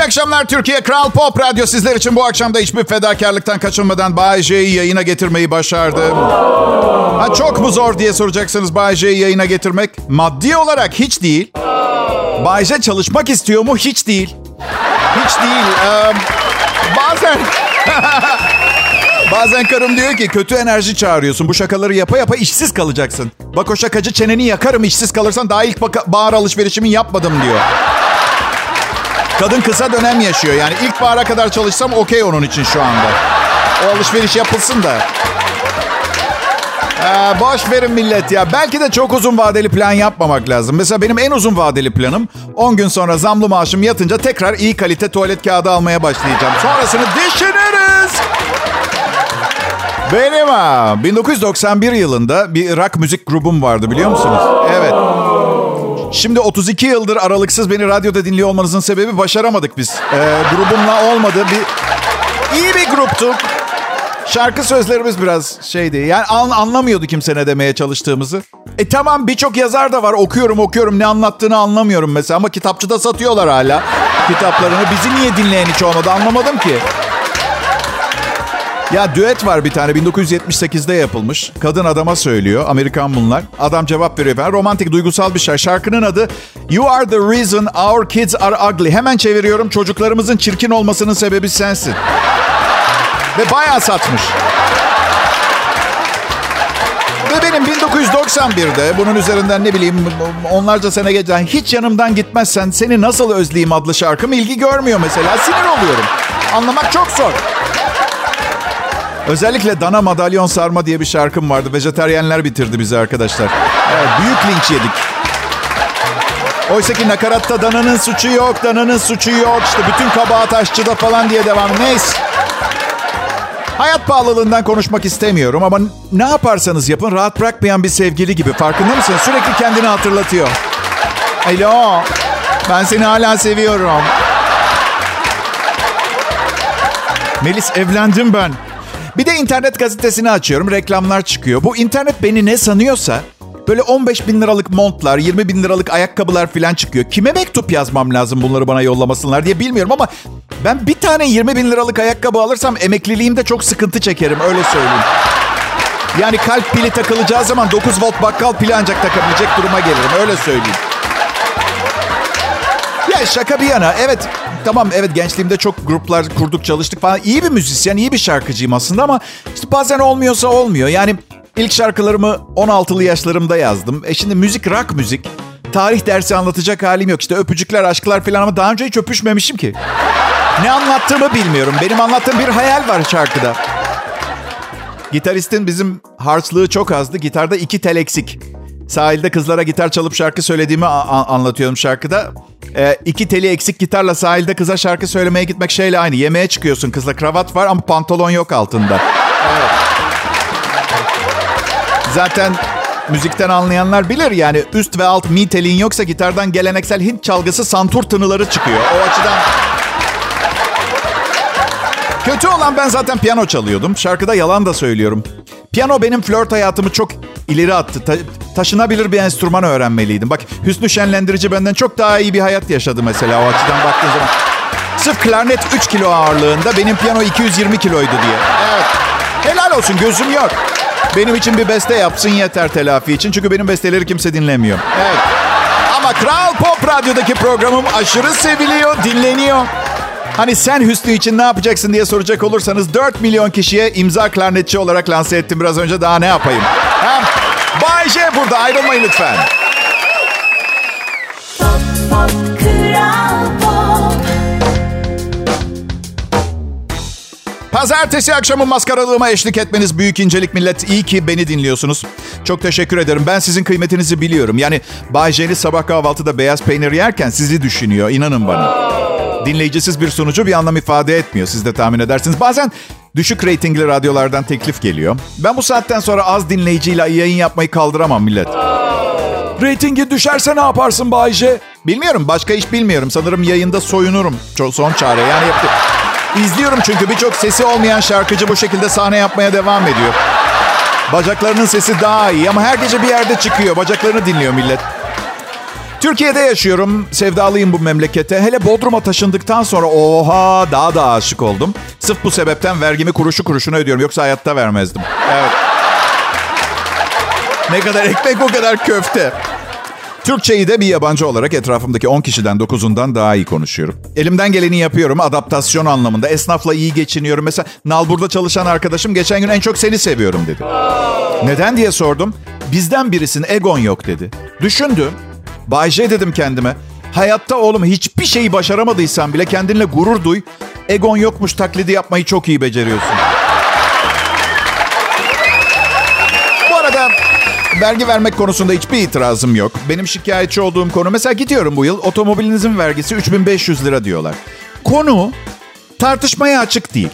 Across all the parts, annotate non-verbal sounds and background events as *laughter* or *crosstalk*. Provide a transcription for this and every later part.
İyi akşamlar Türkiye. Kral Pop Radyo sizler için bu akşam da hiçbir fedakarlıktan kaçınmadan Bay J'yi yayına getirmeyi başardım. Ha, çok mu zor diye soracaksınız Bay J'yi yayına getirmek? Maddi olarak hiç değil. Bay J çalışmak istiyor mu? Hiç değil. Hiç değil. Ee, bazen... *laughs* Bazen karım diyor ki kötü enerji çağırıyorsun. Bu şakaları yapa yapa işsiz kalacaksın. Bak o şakacı çeneni yakarım işsiz kalırsan daha ilk bahar alışverişimi yapmadım diyor. Kadın kısa dönem yaşıyor. Yani ilk bahara kadar çalışsam okey onun için şu anda. O alışveriş yapılsın da. Ee, boş verin millet ya. Belki de çok uzun vadeli plan yapmamak lazım. Mesela benim en uzun vadeli planım 10 gün sonra zamlı maaşım yatınca tekrar iyi kalite tuvalet kağıdı almaya başlayacağım. Sonrasını düşünürüz. Benim ha 1991 yılında bir rock müzik grubum vardı biliyor musunuz? Evet. Şimdi 32 yıldır aralıksız beni radyoda dinliyor olmanızın sebebi başaramadık biz. Ee, grubumla olmadı. Bir, iyi bir gruptuk. Şarkı sözlerimiz biraz şeydi. Yani an, anlamıyordu kimse ne demeye çalıştığımızı. E tamam birçok yazar da var. Okuyorum okuyorum ne anlattığını anlamıyorum mesela. Ama kitapçıda satıyorlar hala kitaplarını. Bizi niye dinleyen hiç olmadı anlamadım ki. Ya düet var bir tane 1978'de yapılmış. Kadın adama söylüyor. Amerikan bunlar. Adam cevap veriyor falan. Romantik duygusal bir şarkı. Şarkının adı You are the reason our kids are ugly. Hemen çeviriyorum. Çocuklarımızın çirkin olmasının sebebi sensin. *laughs* Ve bayağı satmış. Ve benim 1991'de bunun üzerinden ne bileyim onlarca sene geçen hiç yanımdan gitmezsen seni nasıl özleyeyim adlı şarkım ilgi görmüyor mesela. Sinir oluyorum. Anlamak çok zor. Özellikle dana madalyon sarma diye bir şarkım vardı. Vejeteryenler bitirdi bizi arkadaşlar. Evet, büyük linç yedik. Oysa ki nakaratta dananın suçu yok, dananın suçu yok. İşte bütün kabahat aşçıda falan diye devam. Neyse. Hayat pahalılığından konuşmak istemiyorum ama ne yaparsanız yapın rahat bırakmayan bir sevgili gibi. Farkında mısın? Sürekli kendini hatırlatıyor. Alo, ben seni hala seviyorum. Melis evlendim ben. Bir de internet gazetesini açıyorum. Reklamlar çıkıyor. Bu internet beni ne sanıyorsa böyle 15 bin liralık montlar, 20 bin liralık ayakkabılar falan çıkıyor. Kime mektup yazmam lazım bunları bana yollamasınlar diye bilmiyorum ama ben bir tane 20 bin liralık ayakkabı alırsam emekliliğimde çok sıkıntı çekerim öyle söyleyeyim. Yani kalp pili takılacağı zaman 9 volt bakkal pili ancak takabilecek duruma gelirim öyle söyleyeyim. Ya şaka bir yana evet tamam evet gençliğimde çok gruplar kurduk çalıştık falan. İyi bir müzisyen, iyi bir şarkıcıyım aslında ama işte bazen olmuyorsa olmuyor. Yani ilk şarkılarımı 16'lı yaşlarımda yazdım. E şimdi müzik rock müzik. Tarih dersi anlatacak halim yok. İşte öpücükler, aşklar falan ama daha önce hiç öpüşmemişim ki. Ne anlattığımı bilmiyorum. Benim anlattığım bir hayal var şarkıda. Gitaristin bizim harçlığı çok azdı. Gitarda iki tel eksik. Sahilde kızlara gitar çalıp şarkı söylediğimi anlatıyorum şarkıda. Ee, iki teli eksik gitarla sahilde kıza şarkı söylemeye gitmek şeyle aynı. Yemeğe çıkıyorsun kızla kravat var ama pantolon yok altında. Zaten müzikten anlayanlar bilir yani üst ve alt mi telin yoksa gitardan geleneksel Hint çalgısı santur tınıları çıkıyor. O açıdan Kötü olan ben zaten piyano çalıyordum. Şarkıda yalan da söylüyorum. Piyano benim flört hayatımı çok ileri attı. Ta- taşınabilir bir enstrüman öğrenmeliydim. Bak Hüsnü Şenlendirici benden çok daha iyi bir hayat yaşadı mesela o açıdan baktığın zaman. Sırf klarnet 3 kilo ağırlığında benim piyano 220 kiloydu diye. Evet. Helal olsun gözüm yok. Benim için bir beste yapsın yeter telafi için. Çünkü benim besteleri kimse dinlemiyor. Evet. Ama Kral Pop Radyo'daki programım aşırı seviliyor, dinleniyor. Hani sen Hüsnü için ne yapacaksın diye soracak olursanız 4 milyon kişiye imza klarnetçi olarak lanse ettim biraz önce. Daha ne yapayım? Ha? Bay J burada ayrılmayın lütfen. Pop, pop, Kral Pop. Pazartesi akşamı maskaralığıma eşlik etmeniz büyük incelik millet. İyi ki beni dinliyorsunuz. Çok teşekkür ederim. Ben sizin kıymetinizi biliyorum. Yani Bay J'li sabah kahvaltıda beyaz peynir yerken sizi düşünüyor. İnanın bana. Dinleyicisiz bir sunucu bir anlam ifade etmiyor. Siz de tahmin edersiniz. Bazen düşük reytingli radyolardan teklif geliyor. Ben bu saatten sonra az dinleyiciyle yayın yapmayı kaldıramam millet. Reytingi düşerse ne yaparsın Bayce? Bilmiyorum. Başka iş bilmiyorum. Sanırım yayında soyunurum. Son çare. Yani yaptı. İzliyorum çünkü birçok sesi olmayan şarkıcı bu şekilde sahne yapmaya devam ediyor. Bacaklarının sesi daha iyi ama her gece bir yerde çıkıyor. Bacaklarını dinliyor millet. Türkiye'de yaşıyorum. Sevdalıyım bu memlekete. Hele Bodrum'a taşındıktan sonra oha daha da aşık oldum. Sırf bu sebepten vergimi kuruşu kuruşuna ödüyorum. Yoksa hayatta vermezdim. Evet. ne kadar ekmek o kadar köfte. Türkçeyi de bir yabancı olarak etrafımdaki 10 kişiden 9'undan daha iyi konuşuyorum. Elimden geleni yapıyorum adaptasyon anlamında. Esnafla iyi geçiniyorum. Mesela Nalbur'da çalışan arkadaşım geçen gün en çok seni seviyorum dedi. Neden diye sordum. Bizden birisinin egon yok dedi. Düşündüm. Bay J dedim kendime. Hayatta oğlum hiçbir şeyi başaramadıysan bile kendinle gurur duy. Egon yokmuş taklidi yapmayı çok iyi beceriyorsun. Bu arada vergi vermek konusunda hiçbir itirazım yok. Benim şikayetçi olduğum konu mesela gidiyorum bu yıl otomobilinizin vergisi 3500 lira diyorlar. Konu tartışmaya açık değil.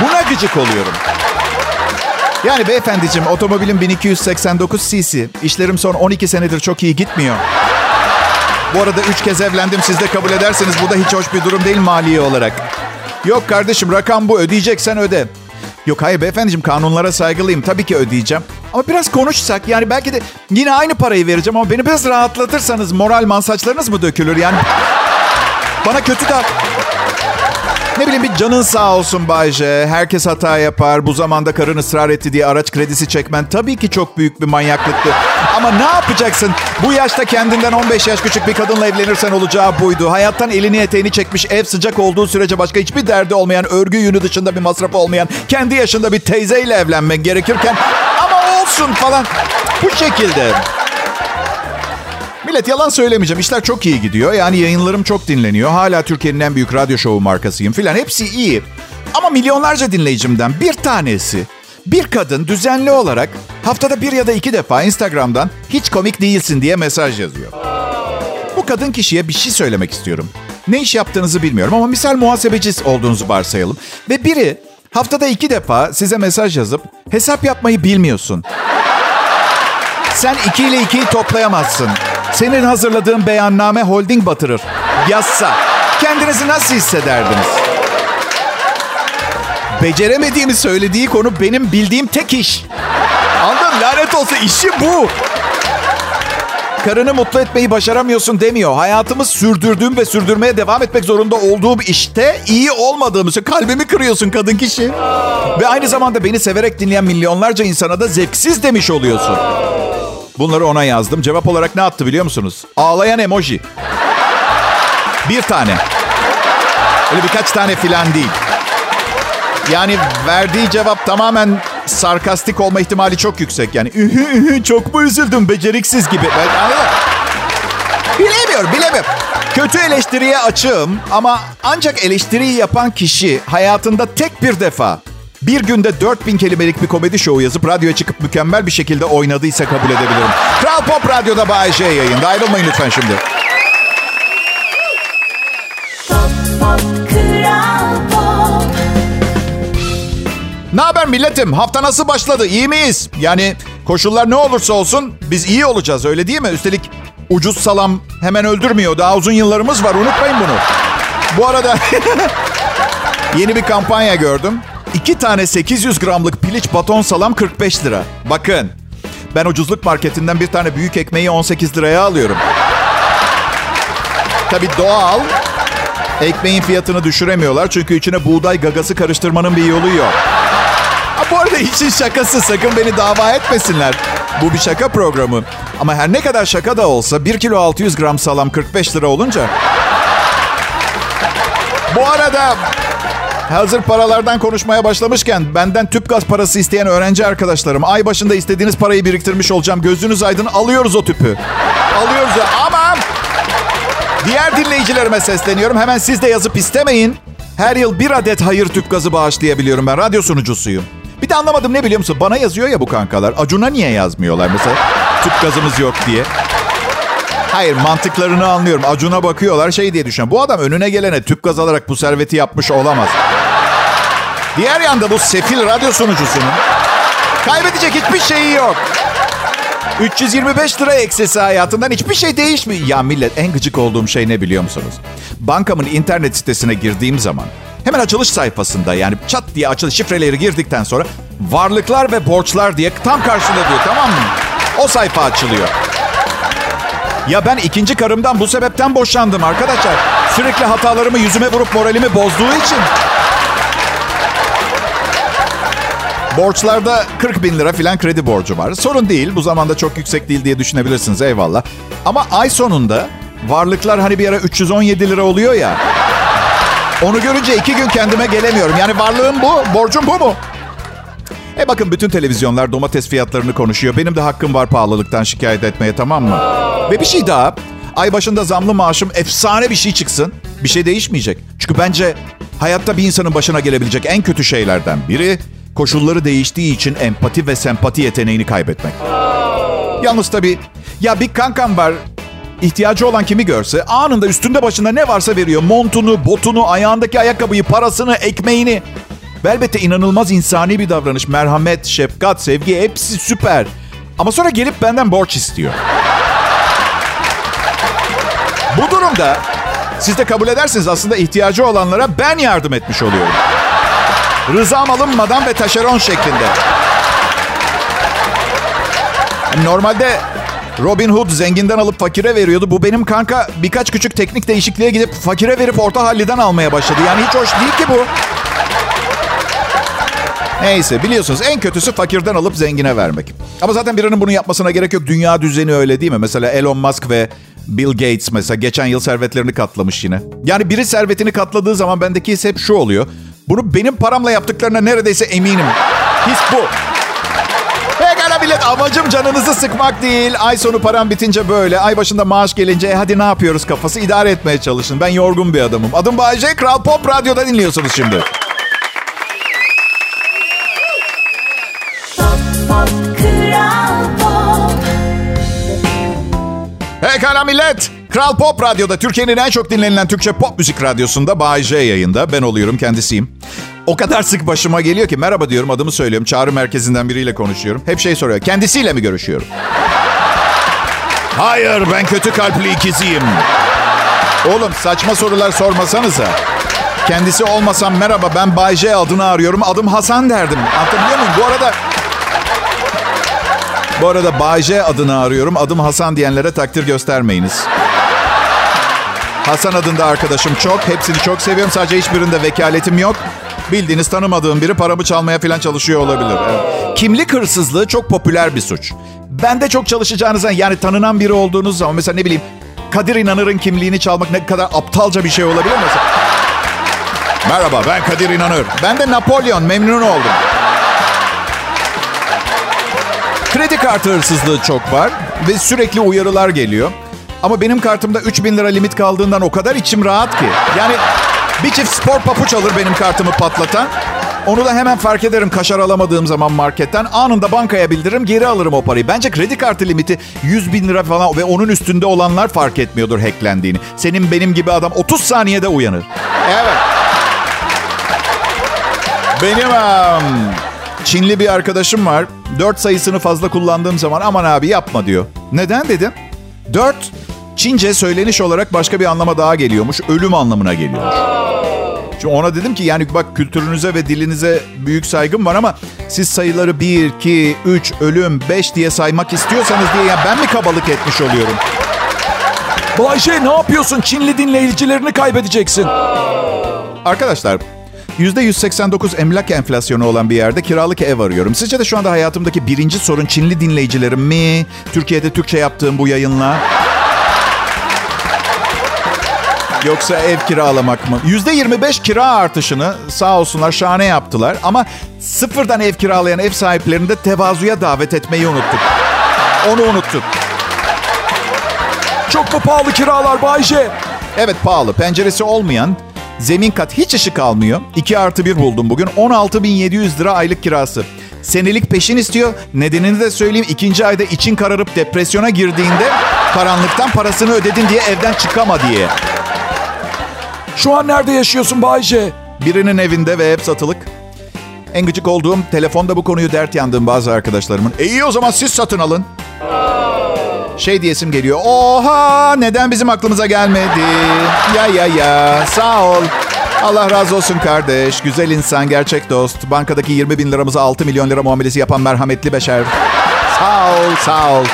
Buna gıcık oluyorum. Yani beyefendiciğim otomobilim 1289 cc. İşlerim son 12 senedir çok iyi gitmiyor. Bu arada 3 kez evlendim siz de kabul ederseniz bu da hiç hoş bir durum değil maliye olarak. Yok kardeşim rakam bu ödeyeceksen öde. Yok hayır beyefendiciğim kanunlara saygılıyım. Tabii ki ödeyeceğim. Ama biraz konuşsak yani belki de yine aynı parayı vereceğim ama beni biraz rahatlatırsanız moral mansaçlarınız mı dökülür? Yani bana kötü da ne bileyim bir canın sağ olsun Bayce. Herkes hata yapar. Bu zamanda karın ısrar etti diye araç kredisi çekmen tabii ki çok büyük bir manyaklıktı. Ama ne yapacaksın? Bu yaşta kendinden 15 yaş küçük bir kadınla evlenirsen olacağı buydu. Hayattan elini eteğini çekmiş, ev sıcak olduğu sürece başka hiçbir derdi olmayan, örgü yünü dışında bir masrafı olmayan, kendi yaşında bir teyzeyle evlenmek gerekirken ama olsun falan. Bu şekilde. Millet yalan söylemeyeceğim. İşler çok iyi gidiyor. Yani yayınlarım çok dinleniyor. Hala Türkiye'nin en büyük radyo şovu markasıyım filan. Hepsi iyi. Ama milyonlarca dinleyicimden bir tanesi bir kadın düzenli olarak haftada bir ya da iki defa Instagram'dan hiç komik değilsin diye mesaj yazıyor. Bu kadın kişiye bir şey söylemek istiyorum. Ne iş yaptığınızı bilmiyorum ama misal muhasebeci olduğunuzu varsayalım. Ve biri haftada iki defa size mesaj yazıp hesap yapmayı bilmiyorsun. Sen iki ile ikiyi toplayamazsın. Senin hazırladığın beyanname holding batırır. Yazsa. Kendinizi nasıl hissederdiniz? Beceremediğimi söylediği konu benim bildiğim tek iş. Anladın? Lanet olsa işi bu. Karını mutlu etmeyi başaramıyorsun demiyor. Hayatımı sürdürdüğüm ve sürdürmeye devam etmek zorunda olduğum işte iyi olmadığım için kalbimi kırıyorsun kadın kişi. Ve aynı zamanda beni severek dinleyen milyonlarca insana da zevksiz demiş oluyorsun. Bunları ona yazdım. Cevap olarak ne attı biliyor musunuz? Ağlayan emoji. Bir tane. Öyle birkaç tane filan değil. Yani verdiği cevap tamamen sarkastik olma ihtimali çok yüksek. Yani ühü ühü çok mu üzüldüm beceriksiz gibi. Bilemiyorum, bilemiyorum. Kötü eleştiriye açığım ama ancak eleştiriyi yapan kişi hayatında tek bir defa bir günde 4000 kelimelik bir komedi şovu yazıp radyoya çıkıp mükemmel bir şekilde oynadıysa kabul edebilirim. Kral Pop Radyo'da Bay J yayında. Ayrılmayın lütfen şimdi. Pop, pop, Kral Pop. Ne haber milletim? Hafta nasıl başladı? İyi miyiz? Yani koşullar ne olursa olsun biz iyi olacağız öyle değil mi? Üstelik ucuz salam hemen öldürmüyor. Daha uzun yıllarımız var unutmayın bunu. Bu arada *laughs* yeni bir kampanya gördüm. İki tane 800 gramlık piliç baton salam 45 lira. Bakın ben ucuzluk marketinden bir tane büyük ekmeği 18 liraya alıyorum. Tabii doğal. Ekmeğin fiyatını düşüremiyorlar çünkü içine buğday gagası karıştırmanın bir yolu yok. Ha, bu arada işin şakası sakın beni dava etmesinler. Bu bir şaka programı. Ama her ne kadar şaka da olsa 1 kilo 600 gram salam 45 lira olunca... Bu arada hazır paralardan konuşmaya başlamışken benden tüp gaz parası isteyen öğrenci arkadaşlarım ay başında istediğiniz parayı biriktirmiş olacağım. Gözünüz aydın alıyoruz o tüpü. Alıyoruz ama diğer dinleyicilerime sesleniyorum. Hemen siz de yazıp istemeyin. Her yıl bir adet hayır tüp gazı bağışlayabiliyorum ben. Radyo sunucusuyum. Bir de anlamadım ne biliyor musun? Bana yazıyor ya bu kankalar. Acun'a niye yazmıyorlar mesela? tüp gazımız yok diye. Hayır mantıklarını anlıyorum. Acun'a bakıyorlar şey diye düşünüyorum. Bu adam önüne gelene tüp gaz alarak bu serveti yapmış olamaz. Diğer yanda bu sefil radyo sunucusunun kaybedecek hiçbir şeyi yok. 325 lira eksesi hayatından hiçbir şey değişmiyor. Ya millet en gıcık olduğum şey ne biliyor musunuz? Bankamın internet sitesine girdiğim zaman hemen açılış sayfasında yani çat diye açılış şifreleri girdikten sonra varlıklar ve borçlar diye tam karşında diyor tamam mı? O sayfa açılıyor. Ya ben ikinci karımdan bu sebepten boşandım arkadaşlar. Sürekli hatalarımı yüzüme vurup moralimi bozduğu için. Borçlarda 40 bin lira falan kredi borcu var. Sorun değil. Bu zamanda çok yüksek değil diye düşünebilirsiniz. Eyvallah. Ama ay sonunda varlıklar hani bir ara 317 lira oluyor ya. Onu görünce iki gün kendime gelemiyorum. Yani varlığım bu, borcum bu mu? E bakın bütün televizyonlar domates fiyatlarını konuşuyor. Benim de hakkım var pahalılıktan şikayet etmeye tamam mı? Ve bir şey daha. Ay başında zamlı maaşım efsane bir şey çıksın. Bir şey değişmeyecek. Çünkü bence hayatta bir insanın başına gelebilecek en kötü şeylerden biri koşulları değiştiği için empati ve sempati yeteneğini kaybetmek. Yalnız tabii ya bir kankam var ihtiyacı olan kimi görse anında üstünde başında ne varsa veriyor. Montunu, botunu, ayağındaki ayakkabıyı, parasını, ekmeğini. Ve elbette inanılmaz insani bir davranış. Merhamet, şefkat, sevgi hepsi süper. Ama sonra gelip benden borç istiyor. Bu durumda siz de kabul edersiniz aslında ihtiyacı olanlara ben yardım etmiş oluyorum. Rızam alınmadan ve taşeron şeklinde. Normalde Robin Hood zenginden alıp fakire veriyordu. Bu benim kanka birkaç küçük teknik değişikliğe gidip fakire verip orta halliden almaya başladı. Yani hiç hoş değil ki bu. Neyse biliyorsunuz en kötüsü fakirden alıp zengine vermek. Ama zaten birinin bunu yapmasına gerek yok. Dünya düzeni öyle değil mi? Mesela Elon Musk ve Bill Gates mesela geçen yıl servetlerini katlamış yine. Yani biri servetini katladığı zaman bendeki his hep şu oluyor. Bunu benim paramla yaptıklarına neredeyse eminim. His bu. Pekala millet amacım canınızı sıkmak değil. Ay sonu param bitince böyle. Ay başında maaş gelince e, hadi ne yapıyoruz kafası idare etmeye çalışın. Ben yorgun bir adamım. Adım Bayece. Kral Pop Radyo'da dinliyorsunuz şimdi. Pop, pop, Kral Pop. Pekala millet. Kral Pop Radyo'da Türkiye'nin en çok dinlenilen Türkçe pop müzik radyosunda Bay yayında. Ben oluyorum kendisiyim. O kadar sık başıma geliyor ki merhaba diyorum adımı söylüyorum. Çağrı merkezinden biriyle konuşuyorum. Hep şey soruyor. Kendisiyle mi görüşüyorum? Hayır ben kötü kalpli ikiziyim. Oğlum saçma sorular sormasanıza. Kendisi olmasam merhaba ben Bay adını arıyorum. Adım Hasan derdim. Anlatabiliyor muyum? Bu arada bu arada Bay J adını arıyorum. Adım Hasan diyenlere takdir göstermeyiniz. Hasan adında arkadaşım çok. Hepsini çok seviyorum. Sadece hiçbirinde vekaletim yok. Bildiğiniz tanımadığım biri paramı çalmaya falan çalışıyor olabilir. Evet. Kimlik hırsızlığı çok popüler bir suç. Ben de çok çalışacağınızdan yani tanınan biri olduğunuz zaman mesela ne bileyim Kadir İnanır'ın kimliğini çalmak ne kadar aptalca bir şey olabilir mesela. Merhaba ben Kadir İnanır. Ben de Napolyon memnun oldum. Kredi kartı hırsızlığı çok var ve sürekli uyarılar geliyor. Ama benim kartımda 3000 lira limit kaldığından o kadar içim rahat ki. Yani bir çift spor papuç alır benim kartımı patlatan. Onu da hemen fark ederim kaşar alamadığım zaman marketten. Anında bankaya bildiririm geri alırım o parayı. Bence kredi kartı limiti 100 bin lira falan ve onun üstünde olanlar fark etmiyordur hacklendiğini. Senin benim gibi adam 30 saniyede uyanır. Evet. Benim um, Çinli bir arkadaşım var. 4 sayısını fazla kullandığım zaman aman abi yapma diyor. Neden dedim. 4 Çince söyleniş olarak başka bir anlama daha geliyormuş. Ölüm anlamına geliyormuş. Şimdi ona dedim ki yani bak kültürünüze ve dilinize büyük saygım var ama siz sayıları 1, 2, 3, ölüm, 5 diye saymak istiyorsanız diye yani ben mi kabalık etmiş oluyorum? Bayşe ne yapıyorsun? Çinli dinleyicilerini kaybedeceksin. Arkadaşlar %189 emlak enflasyonu olan bir yerde kiralık ev arıyorum. Sizce de şu anda hayatımdaki birinci sorun Çinli dinleyicilerim mi? Türkiye'de Türkçe yaptığım bu yayınla. Yoksa ev kiralamak mı? %25 kira artışını sağ olsunlar şahane yaptılar. Ama sıfırdan ev kiralayan ev sahiplerini de tevazuya davet etmeyi unuttuk. Onu unuttuk. Çok mu pahalı kiralar Bayce? Evet pahalı. Penceresi olmayan, zemin kat hiç ışık almıyor. 2 artı 1 buldum bugün. 16.700 lira aylık kirası. Senelik peşin istiyor. Nedenini de söyleyeyim. İkinci ayda için kararıp depresyona girdiğinde karanlıktan parasını ödedin diye evden çıkama diye. Şu an nerede yaşıyorsun Bayce? Birinin evinde ve hep satılık. En gıcık olduğum telefonda bu konuyu dert yandığım bazı arkadaşlarımın. E iyi o zaman siz satın alın. Şey diyesim geliyor. Oha neden bizim aklımıza gelmedi? Ya ya ya sağ ol. Allah razı olsun kardeş. Güzel insan, gerçek dost. Bankadaki 20 bin liramıza 6 milyon lira muamelesi yapan merhametli beşer. Sağ ol, sağ ol.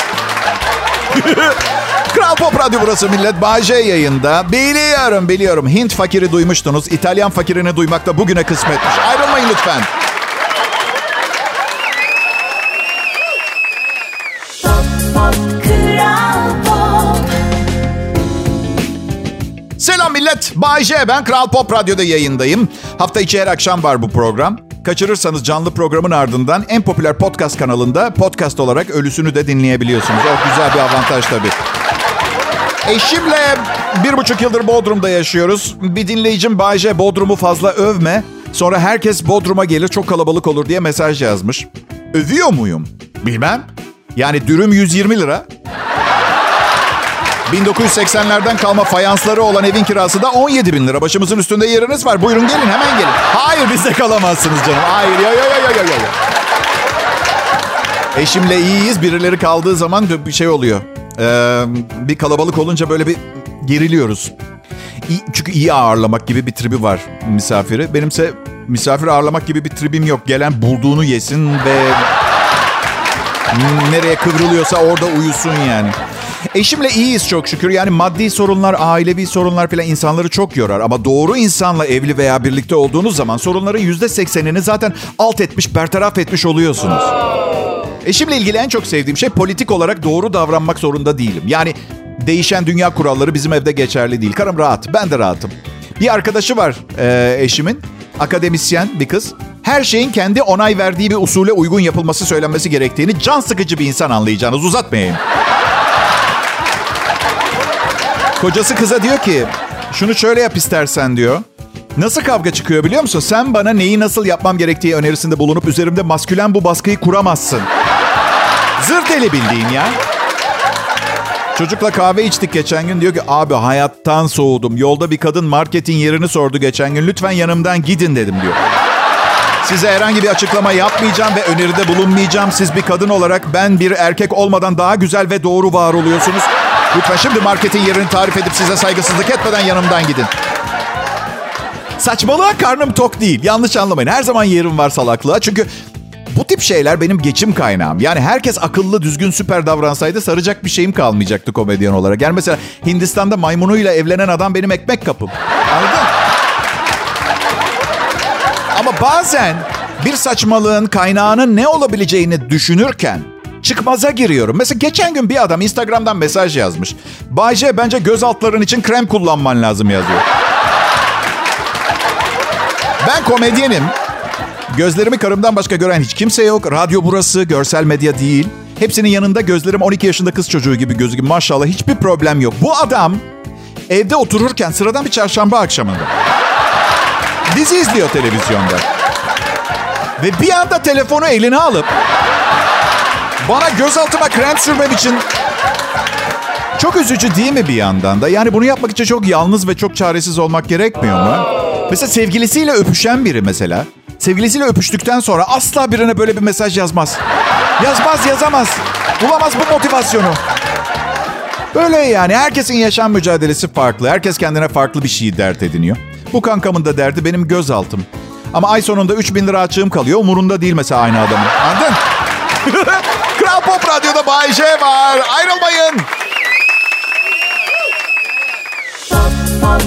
*laughs* Kral Pop Radyo burası millet. Bağcay yayında. Biliyorum biliyorum. Hint fakiri duymuştunuz. İtalyan fakirini duymak da bugüne kısmetmiş. Ayrılmayın lütfen. Millet. Bay J. Ben Kral Pop Radyo'da yayındayım. Hafta içi her akşam var bu program. Kaçırırsanız canlı programın ardından en popüler podcast kanalında podcast olarak ölüsünü de dinleyebiliyorsunuz. O güzel bir avantaj tabii. Eşimle bir buçuk yıldır Bodrum'da yaşıyoruz. Bir dinleyicim Bay J. Bodrum'u fazla övme. Sonra herkes Bodrum'a gelir çok kalabalık olur diye mesaj yazmış. Övüyor muyum? Bilmem. Yani dürüm 120 lira. 1980'lerden kalma fayansları olan evin kirası da 17 bin lira. Başımızın üstünde yeriniz var. Buyurun gelin hemen gelin. Hayır bizde kalamazsınız canım. Hayır ya ya ya ya ya ya. Eşimle iyiyiz. Birileri kaldığı zaman bir şey oluyor. Ee, bir kalabalık olunca böyle bir geriliyoruz. Çünkü iyi ağırlamak gibi bir tribi var misafiri. Benimse misafir ağırlamak gibi bir tribim yok. Gelen bulduğunu yesin ve nereye kıvrılıyorsa orada uyusun yani. Eşimle iyiyiz çok şükür. Yani maddi sorunlar, ailevi sorunlar falan insanları çok yorar. Ama doğru insanla evli veya birlikte olduğunuz zaman sorunların yüzde seksenini zaten alt etmiş, bertaraf etmiş oluyorsunuz. Eşimle ilgili en çok sevdiğim şey politik olarak doğru davranmak zorunda değilim. Yani değişen dünya kuralları bizim evde geçerli değil. Karım rahat, ben de rahatım. Bir arkadaşı var e, eşimin, akademisyen bir kız. Her şeyin kendi onay verdiği bir usule uygun yapılması söylenmesi gerektiğini can sıkıcı bir insan anlayacağınız. Uzatmayayım. Kocası kıza diyor ki şunu şöyle yap istersen diyor. Nasıl kavga çıkıyor biliyor musun? Sen bana neyi nasıl yapmam gerektiği önerisinde bulunup üzerimde maskülen bu baskıyı kuramazsın. Zır deli bildiğin ya. Çocukla kahve içtik geçen gün. Diyor ki abi hayattan soğudum. Yolda bir kadın marketin yerini sordu geçen gün. Lütfen yanımdan gidin dedim diyor. Size herhangi bir açıklama yapmayacağım ve öneride bulunmayacağım. Siz bir kadın olarak ben bir erkek olmadan daha güzel ve doğru var oluyorsunuz. Lütfen şimdi marketin yerini tarif edip size saygısızlık etmeden yanımdan gidin. Saçmalığa karnım tok değil. Yanlış anlamayın. Her zaman yerim var salaklığa. Çünkü bu tip şeyler benim geçim kaynağım. Yani herkes akıllı, düzgün, süper davransaydı saracak bir şeyim kalmayacaktı komedyen olarak. Yani mesela Hindistan'da maymunuyla evlenen adam benim ekmek kapım. Anladın? Ama bazen bir saçmalığın kaynağının ne olabileceğini düşünürken çıkmaza giriyorum. Mesela geçen gün bir adam Instagram'dan mesaj yazmış. Bayce bence göz altların için krem kullanman lazım yazıyor. Ben komedyenim. Gözlerimi karımdan başka gören hiç kimse yok. Radyo burası, görsel medya değil. Hepsinin yanında gözlerim 12 yaşında kız çocuğu gibi gözüküyor. Maşallah hiçbir problem yok. Bu adam evde otururken sıradan bir çarşamba akşamında. Dizi izliyor televizyonda. Ve bir anda telefonu eline alıp bana gözaltıma krem sürmem için çok üzücü değil mi bir yandan da? Yani bunu yapmak için çok yalnız ve çok çaresiz olmak gerekmiyor mu? Mesela sevgilisiyle öpüşen biri mesela. Sevgilisiyle öpüştükten sonra asla birine böyle bir mesaj yazmaz. Yazmaz, yazamaz. Bulamaz bu motivasyonu. Böyle yani herkesin yaşam mücadelesi farklı. Herkes kendine farklı bir şey dert ediniyor. Bu kankamın da derdi benim gözaltım. Ama ay sonunda 3000 lira açığım kalıyor. Umurunda değil mesela aynı adamın. Anladın? *laughs* Pop Radyo'da Bay J var. Ayrılmayın. Pop Pop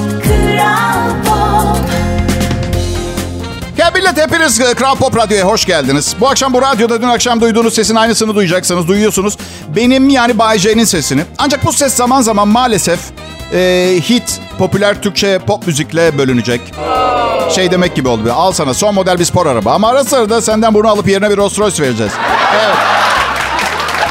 Kral millet hepiniz e, Kral Pop Radyo'ya hoş geldiniz. Bu akşam bu radyoda dün akşam duyduğunuz sesin aynısını duyacaksınız, duyuyorsunuz. Benim yani Bay J'nin sesini. Ancak bu ses zaman zaman maalesef e, hit, popüler Türkçe pop müzikle bölünecek. Şey demek gibi oldu. Al sana son model bir spor araba. Ama ara sıra senden bunu alıp yerine bir Rolls Royce vereceğiz. Evet.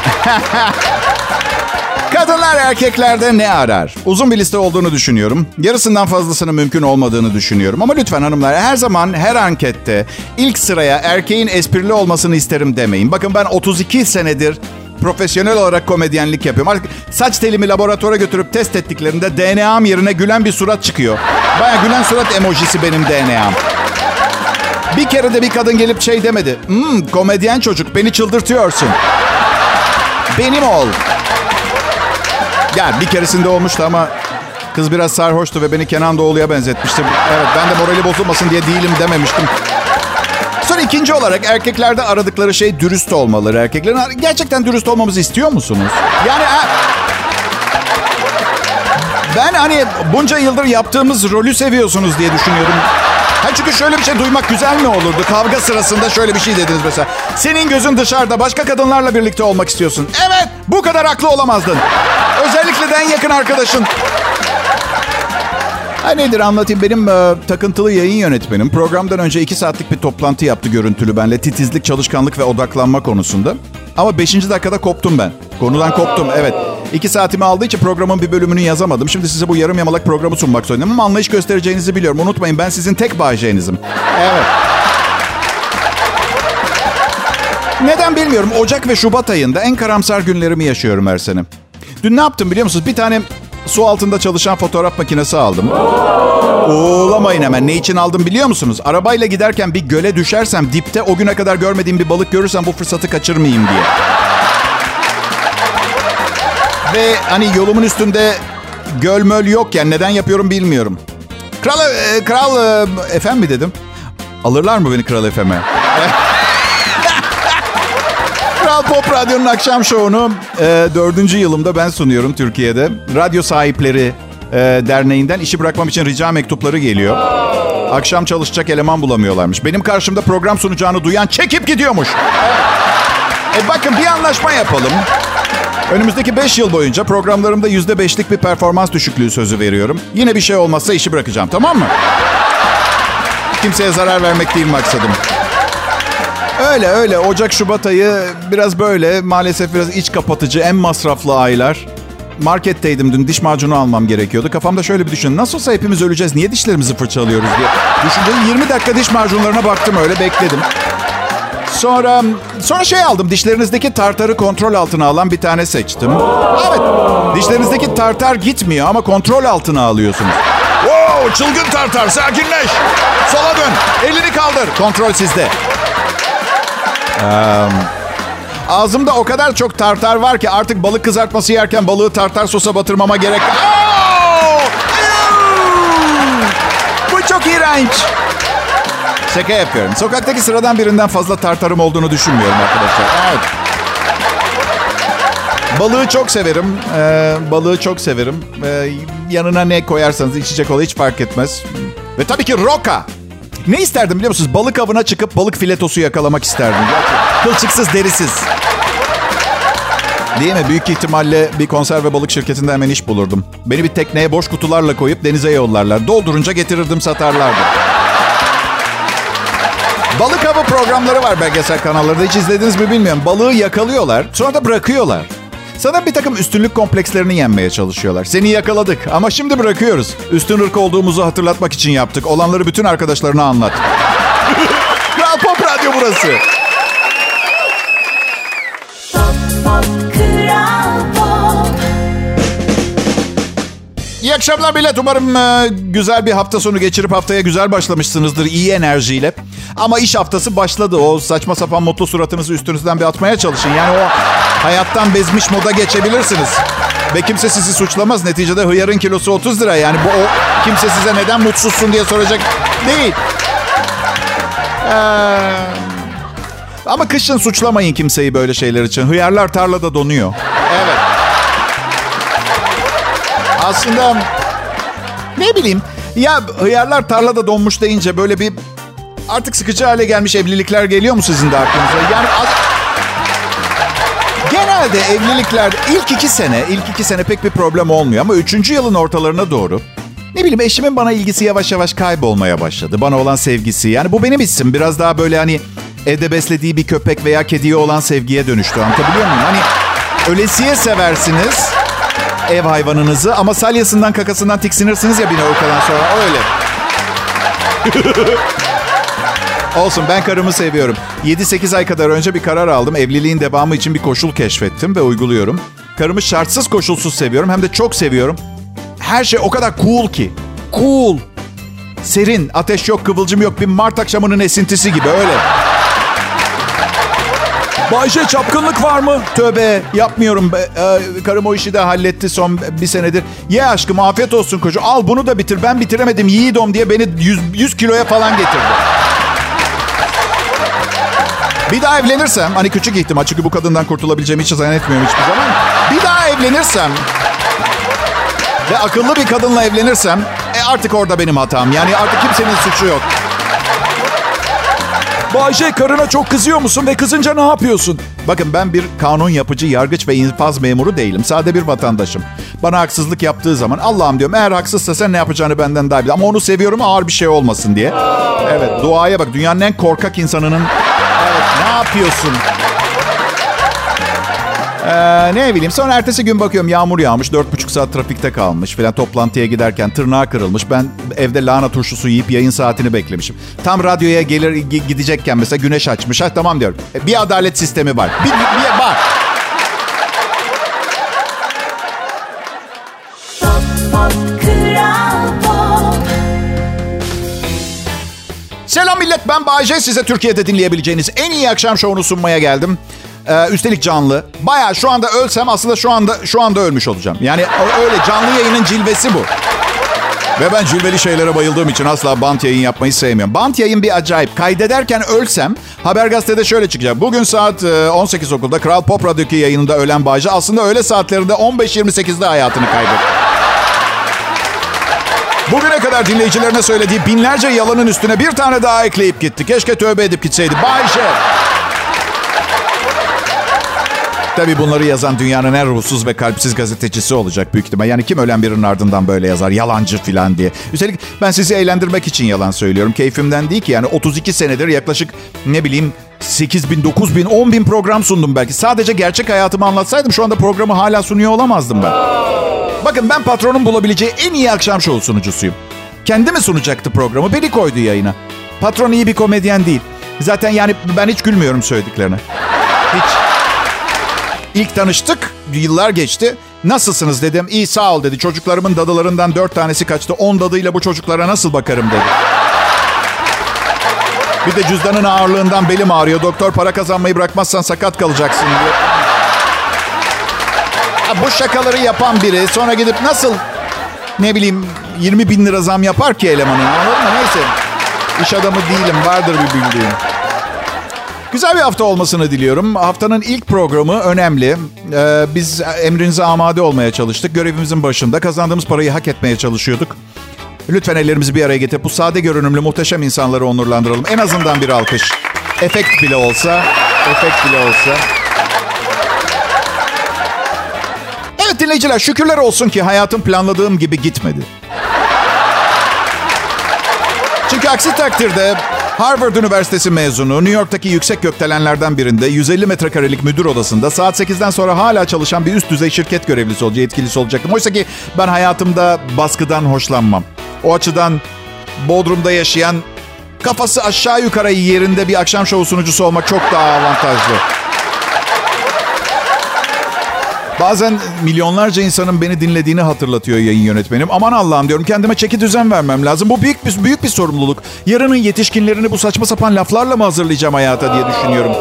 *laughs* Kadınlar erkeklerde ne arar? Uzun bir liste olduğunu düşünüyorum. Yarısından fazlasının mümkün olmadığını düşünüyorum. Ama lütfen hanımlar her zaman her ankette ilk sıraya erkeğin esprili olmasını isterim demeyin. Bakın ben 32 senedir profesyonel olarak komedyenlik yapıyorum. Artık saç telimi laboratuvara götürüp test ettiklerinde DNA'm yerine gülen bir surat çıkıyor. Baya gülen surat emojisi benim DNA'm. Bir kere de bir kadın gelip şey demedi. Hmm, komedyen çocuk beni çıldırtıyorsun. Benim ol. Yani bir keresinde olmuştu ama kız biraz sarhoştu ve beni Kenan Doğulu'ya benzetmişti. Evet ben de morali bozulmasın diye değilim dememiştim. Sonra ikinci olarak erkeklerde aradıkları şey dürüst olmaları. Erkeklerin gerçekten dürüst olmamızı istiyor musunuz? Yani Ben hani bunca yıldır yaptığımız rolü seviyorsunuz diye düşünüyorum. Ha çünkü şöyle bir şey duymak güzel mi olurdu? Kavga sırasında şöyle bir şey dediniz mesela. Senin gözün dışarıda başka kadınlarla birlikte olmak istiyorsun. Evet bu kadar haklı olamazdın. Özellikle de en yakın arkadaşın. Ha nedir anlatayım. Benim e, takıntılı yayın yönetmenim programdan önce iki saatlik bir toplantı yaptı görüntülü benle. Titizlik, çalışkanlık ve odaklanma konusunda. Ama beşinci dakikada koptum ben. Konudan koptum evet. İki saatimi aldığı için programın bir bölümünü yazamadım. Şimdi size bu yarım yamalak programı sunmak zorundayım. Ama anlayış göstereceğinizi biliyorum. Unutmayın ben sizin tek bağcayınızım. Evet. Neden bilmiyorum. Ocak ve Şubat ayında en karamsar günlerimi yaşıyorum her sene. Dün ne yaptım biliyor musunuz? Bir tane su altında çalışan fotoğraf makinesi aldım. Oğlamayın hemen. Ne için aldım biliyor musunuz? Arabayla giderken bir göle düşersem dipte o güne kadar görmediğim bir balık görürsem bu fırsatı kaçırmayayım diye. Ve hani yolumun üstünde göl möl yokken neden yapıyorum bilmiyorum. Kral, e, kral e, efem mi dedim? Alırlar mı beni Kral FM'e? Kral Pop Radyo'nun akşam şovunu e, dördüncü yılımda ben sunuyorum Türkiye'de. Radyo Sahipleri e, Derneği'nden işi bırakmam için rica mektupları geliyor. Akşam çalışacak eleman bulamıyorlarmış. Benim karşımda program sunacağını duyan çekip gidiyormuş. E bakın bir anlaşma yapalım. Önümüzdeki 5 yıl boyunca programlarımda %5'lik bir performans düşüklüğü sözü veriyorum. Yine bir şey olmazsa işi bırakacağım tamam mı? Kimseye zarar vermek değil maksadım. Öyle öyle. Ocak Şubat ayı biraz böyle maalesef biraz iç kapatıcı en masraflı aylar. Marketteydim dün diş macunu almam gerekiyordu. Kafamda şöyle bir düşün. Nasıl olsa hepimiz öleceğiz. Niye dişlerimizi fırçalıyoruz diye. Düşündüm 20 dakika diş macunlarına baktım öyle bekledim. Sonra sonra şey aldım. Dişlerinizdeki tartarı kontrol altına alan bir tane seçtim. Evet. Dişlerinizdeki tartar gitmiyor ama kontrol altına alıyorsunuz. Wow, çılgın tartar sakinleş. Sola dön. Elini kaldır. Kontrol sizde. Ağzımda o kadar çok tartar var ki artık balık kızartması yerken balığı tartar sosa batırmama gerek... Oh! Bu çok iğrenç. Şaka yapıyorum. Sokaktaki sıradan birinden fazla tartarım olduğunu düşünmüyorum arkadaşlar. Evet. Balığı çok severim. Ee, balığı çok severim. Ee, yanına ne koyarsanız içecek ol hiç fark etmez. Ve tabii ki roka. Ne isterdim biliyor musunuz? Balık avına çıkıp balık filetosu yakalamak isterdim. Kılçıksız, derisiz. Değil mi? Büyük ihtimalle bir konserve balık şirketinde hemen iş bulurdum. Beni bir tekneye boş kutularla koyup denize yollarlar. Doldurunca getirirdim satarlardı. Balık avı programları var belgesel kanallarında. Hiç izlediniz mi bilmiyorum. Balığı yakalıyorlar, sonra da bırakıyorlar. Sana bir takım üstünlük komplekslerini yenmeye çalışıyorlar. Seni yakaladık ama şimdi bırakıyoruz. Üstün ırk olduğumuzu hatırlatmak için yaptık. Olanları bütün arkadaşlarına anlat. *laughs* Kral Pop Radyo burası. İyi akşamlar millet. Umarım e, güzel bir hafta sonu geçirip haftaya güzel başlamışsınızdır iyi enerjiyle. Ama iş haftası başladı. O saçma sapan mutlu suratınızı üstünüzden bir atmaya çalışın. Yani o hayattan bezmiş moda geçebilirsiniz. Ve kimse sizi suçlamaz. Neticede hıyarın kilosu 30 lira. Yani bu o kimse size neden mutsuzsun diye soracak değil. Ee, ama kışın suçlamayın kimseyi böyle şeyler için. Hıyarlar tarlada donuyor. Evet. Aslında ne bileyim ya hıyarlar tarlada donmuş deyince böyle bir artık sıkıcı hale gelmiş evlilikler geliyor mu sizin de aklınıza? Yani az- genelde evliliklerde ilk iki sene, ilk iki sene pek bir problem olmuyor ama üçüncü yılın ortalarına doğru ne bileyim eşimin bana ilgisi yavaş yavaş kaybolmaya başladı. Bana olan sevgisi. Yani bu benim hissim. Biraz daha böyle hani evde beslediği bir köpek veya kediye olan sevgiye dönüştü. Anlatabiliyor muyum? Hani ölesiye seversiniz ev hayvanınızı ama salyasından kakasından tiksinirsiniz ya bir noktadan sonra öyle. *laughs* Olsun ben karımı seviyorum. 7-8 ay kadar önce bir karar aldım. Evliliğin devamı için bir koşul keşfettim ve uyguluyorum. Karımı şartsız koşulsuz seviyorum hem de çok seviyorum. Her şey o kadar cool ki. Cool. Serin, ateş yok, kıvılcım yok. Bir Mart akşamının esintisi gibi öyle. Bayşe çapkınlık var mı? Tövbe yapmıyorum. Ee, karım o işi de halletti son bir senedir. Ye aşkım afiyet olsun koca. Al bunu da bitir. Ben bitiremedim yiğidom diye beni 100, 100 kiloya falan getirdi. Bir daha evlenirsem, hani küçük ihtimal çünkü bu kadından kurtulabileceğimi hiç zannetmiyorum hiçbir zaman. Bir daha evlenirsem ve akıllı bir kadınla evlenirsem e artık orada benim hatam. Yani artık kimsenin suçu yok. Bayce karına çok kızıyor musun ve kızınca ne yapıyorsun? Bakın ben bir kanun yapıcı, yargıç ve infaz memuru değilim. Sade bir vatandaşım. Bana haksızlık yaptığı zaman Allah'ım diyorum eğer haksızsa sen ne yapacağını benden daha bilir. Ama onu seviyorum ağır bir şey olmasın diye. Evet duaya bak dünyanın en korkak insanının... Evet ne yapıyorsun? Ee, ne bileyim sonra ertesi gün bakıyorum yağmur yağmış. Dört buçuk saat trafikte kalmış falan. Toplantıya giderken tırnağı kırılmış. Ben evde lahana turşusu yiyip yayın saatini beklemişim. Tam radyoya gelir gidecekken mesela güneş açmış. Ha tamam diyorum. E, bir adalet sistemi var. Bir, bir, var. Selam millet ben Bayece. Size Türkiye'de dinleyebileceğiniz en iyi akşam şovunu sunmaya geldim. Ee, üstelik canlı. Baya şu anda ölsem aslında şu anda şu anda ölmüş olacağım. Yani öyle canlı yayının cilvesi bu. Ve ben cilveli şeylere bayıldığım için asla bant yayın yapmayı sevmiyorum. Bant yayın bir acayip. Kaydederken ölsem Haber Gazete'de şöyle çıkacak. Bugün saat 18 e, okulda Kral Pop Radyo'daki yayınında ölen Bayce aslında öğle saatlerinde 15-28'de hayatını kaybetti. Bugüne kadar dinleyicilerine söylediği binlerce yalanın üstüne bir tane daha ekleyip gitti. Keşke tövbe edip gitseydi. Bayce. Tabii bunları yazan dünyanın en ruhsuz ve kalpsiz gazetecisi olacak büyük ihtimal. Yani kim ölen birinin ardından böyle yazar yalancı falan diye. Üstelik ben sizi eğlendirmek için yalan söylüyorum. Keyfimden değil ki yani 32 senedir yaklaşık ne bileyim 8 bin, 9 bin, 10 bin program sundum belki. Sadece gerçek hayatımı anlatsaydım şu anda programı hala sunuyor olamazdım ben. Bakın ben patronun bulabileceği en iyi akşam şovu sunucusuyum. Kendi mi sunacaktı programı? Beni koydu yayına. Patron iyi bir komedyen değil. Zaten yani ben hiç gülmüyorum söylediklerine. Hiç. İlk tanıştık, yıllar geçti. Nasılsınız dedim. İyi sağ ol dedi. Çocuklarımın dadılarından dört tanesi kaçtı. On dadıyla bu çocuklara nasıl bakarım dedi. Bir de cüzdanın ağırlığından belim ağrıyor. Doktor para kazanmayı bırakmazsan sakat kalacaksın diyor. bu şakaları yapan biri sonra gidip nasıl ne bileyim 20 bin lira zam yapar ki elemanın anladın mı? Neyse. İş adamı değilim vardır bir bildiğim. Güzel bir hafta olmasını diliyorum. Haftanın ilk programı önemli. Ee, biz emrinize amade olmaya çalıştık. Görevimizin başında kazandığımız parayı hak etmeye çalışıyorduk. Lütfen ellerimizi bir araya getirip bu sade görünümlü muhteşem insanları onurlandıralım. En azından bir alkış. Efekt bile olsa, efekt bile olsa. Evet dinleyiciler şükürler olsun ki hayatım planladığım gibi gitmedi. Çünkü aksi takdirde Harvard Üniversitesi mezunu, New York'taki yüksek gökdelenlerden birinde 150 metrekarelik müdür odasında saat 8'den sonra hala çalışan bir üst düzey şirket görevlisi olacaktım, yetkilisi olacaktım. Oysa ki ben hayatımda baskıdan hoşlanmam. O açıdan Bodrum'da yaşayan kafası aşağı yukarı yerinde bir akşam şovu sunucusu olmak çok daha avantajlı. Bazen milyonlarca insanın beni dinlediğini hatırlatıyor yayın yönetmenim. Aman Allah'ım diyorum kendime çeki düzen vermem lazım. Bu büyük bir büyük bir sorumluluk. Yarının yetişkinlerini bu saçma sapan laflarla mı hazırlayacağım hayata diye düşünüyorum.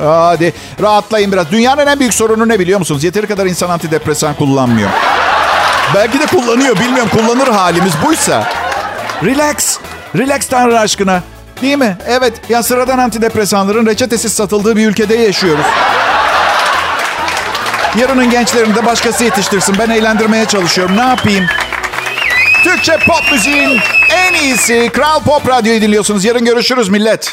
Hadi rahatlayın biraz. Dünyanın en büyük sorunu ne biliyor musunuz? Yeteri kadar insan antidepresan kullanmıyor. Belki de kullanıyor bilmiyorum. Kullanır halimiz buysa. Relax. Relax Tanrı aşkına. Değil mi? Evet. Ya sıradan antidepresanların reçetesiz satıldığı bir ülkede yaşıyoruz. Yarının gençlerini de başkası yetiştirsin. Ben eğlendirmeye çalışıyorum. Ne yapayım? Türkçe pop müziğin en iyisi Kral Pop Radyo'yu dinliyorsunuz. Yarın görüşürüz millet.